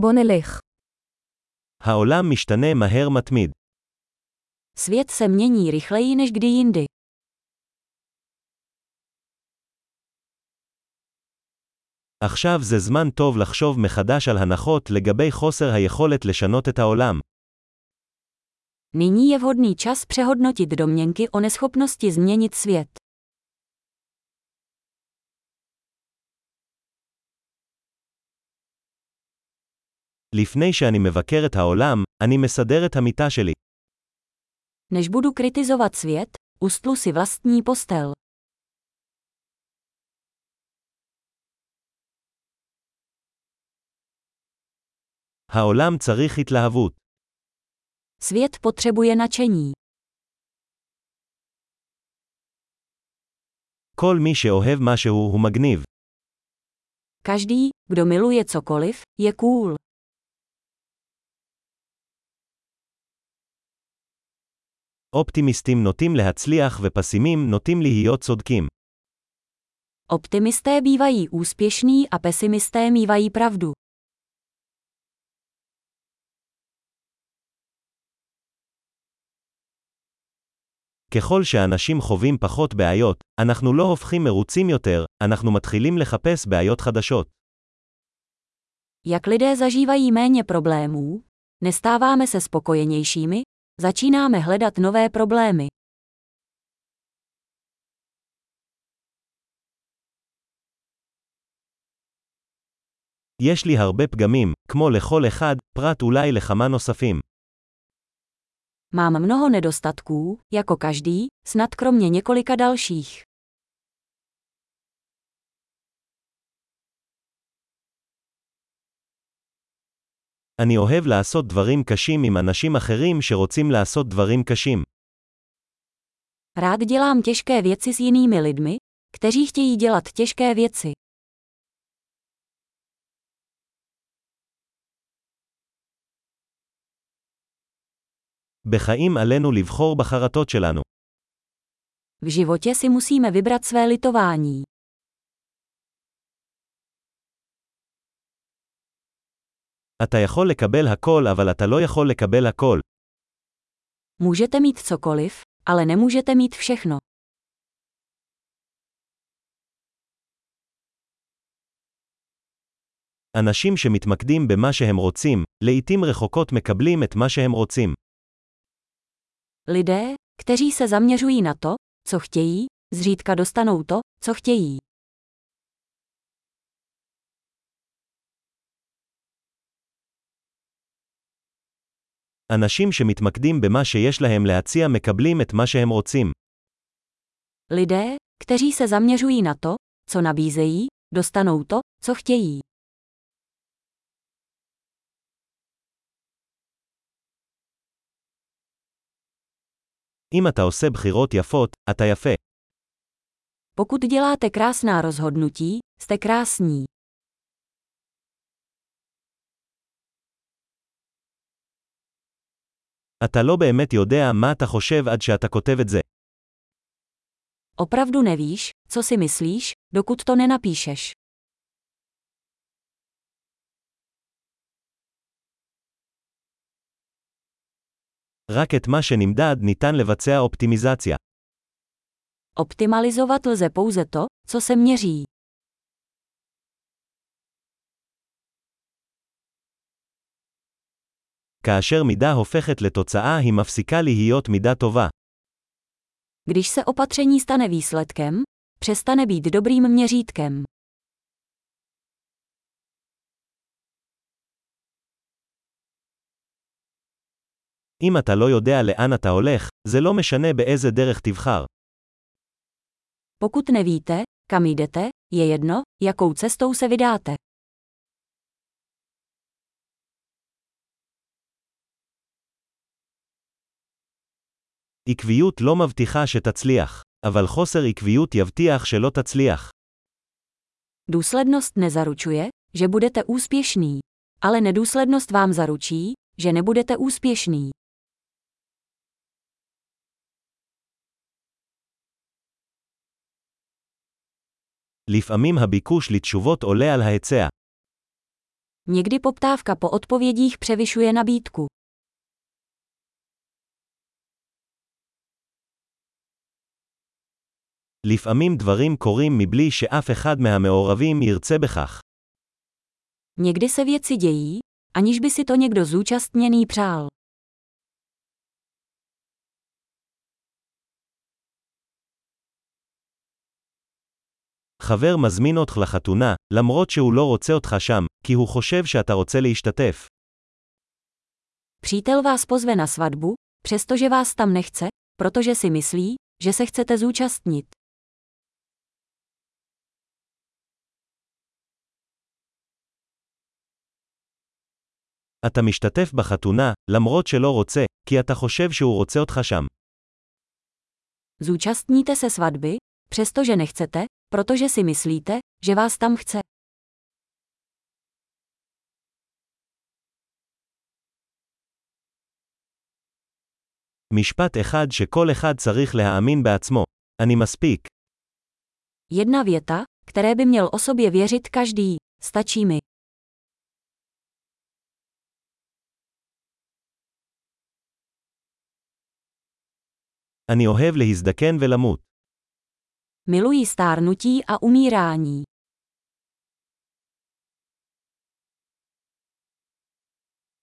בוא נלך. העולם משתנה מהר מתמיד. Svět se mění rychleji než kdy jindy. עכשיו זה זמן טוב לחשוב מחדש על הנחות לגבי חוסר היכולת לשנות את העולם. Nyní je vhodný čas přehodnotit domněnky o neschopnosti změnit svět. לפני שאני מבקר את העולם, אני מסדר את המיטה שלי. Než budu kritizovat svět, ustlu si vlastní postel. העולם צריך התלהבות. Svět potřebuje nadšení. כל מי שאוהב משהו הוא מגניב. Každý, kdo miluje cokoliv, je cool. אופטימיסטים נוטים להצליח ופסימים נוטים להיות צודקים. Optimisté bývají úspěšní a pesimisté mívají pravdu. ככל שאנשים חווים פחות בעיות, אנחנו לא הופכים מרוצים יותר, אנחנו מתחילים לחפש בעיות חדשות. Jak lidé zažívají méně problémů, nestáváme se spokojenějšími, začínáme hledat nové problémy. יש לי הרבה פגמים, כמו לכל אחד, פרט אולי לכמה נוספים. Mám mnoho nedostatků, jako každý, snad kromě několika dalších. אני אוהב לעשות דברים קשים עם אנשים אחרים שרוצים לעשות דברים קשים. Rád dělám těžké věci s jinými lidmi, kteří chtějí dělat těžké věci. בחיים עלינו לבחור בחרטות שלנו. V životě si musíme vybrat své litování. אתה יכול לקבל הכל אבל אתה לא יכול לקבל הכל. Můžete mít cokoliv, ale nemůžete mít všechno. אנשים שמתמקדים במה שהם רוצים, לעתים רחוקות מקבלים את מה שהם רוצים. Lidé, kteří se zaměřují na to, co chtějí, zřídka dostanou to, co chtějí. אנשים שמתמקדים במה שיש להם להציע מקבלים את מה שהם רוצים. Lidé, kteří se zaměřují na to, co nabízejí, dostanou to, co chtějí. אם אתה עושה בחירות יפות, אתה יפה. Pokud děláte krásná rozhodnutí, jste krásní. אתה לא באמת יודע מה אתה חושב עד שאתה כותב את זה. Opravdu nevíš, co si myslíš, dokud to nenapíšeš. רק את מה שנמדד ניתן לבצע אופטימיזציה. Optimalizovat lze pouze to, co se měří. כאשר מידה הופכת לתוצאה היא מפסיקה להיות מידה טובה. Když se opatření stane výsledkem, přestane být dobrým měřítkem. אם אתה לא יודע לאן אתה הולך, זה לא משנה באיזה דרך תבחר. Pokud nevíte, kam jdete, je jedno, jakou cestou se vydáte. עקביות לא מבטיחה שתצליח, אבל חוסר עקביות יבטיח שלא תצליח. Důslednost nezaručuje, že budete úspěšný. Ale nedůslednost vám zaručí, že nebudete úspěšný. לפעמים הביקוש לתשובות עולה על ההיצע. Někdy poptávka po odpovědích převyšuje nabídku. לפעמים דברים קורים מבלי שאף אחד מהמעורבים ירצה בכך. Někdy se věci dějí, aniž by si to někdo zúčastněný přál. חבר מזמין אותך לחתונה, למרות שהוא לא רוצה אותך שם, כי הוא חושב שאתה רוצה להשתתף. Přítel vás pozve na svatbu, přestože vás tam nechce, protože si myslí, že se chcete zúčastnit. אתה משתתף בחתונה, למרות שלא רוצה, כי אתה חושב שהוא רוצה אותך שם. Zúčastníte se svatby, přestože nechcete, protože si myslíte, že vás tam chce. משפט אחד שכל אחד צריך להאמין בעצמו. אני מספיק. Jedna věta, které by měl o sobě věřit každý. Stačí mi. אני אוהב להזדקן ולמות. Miluji stárnutí a umírání.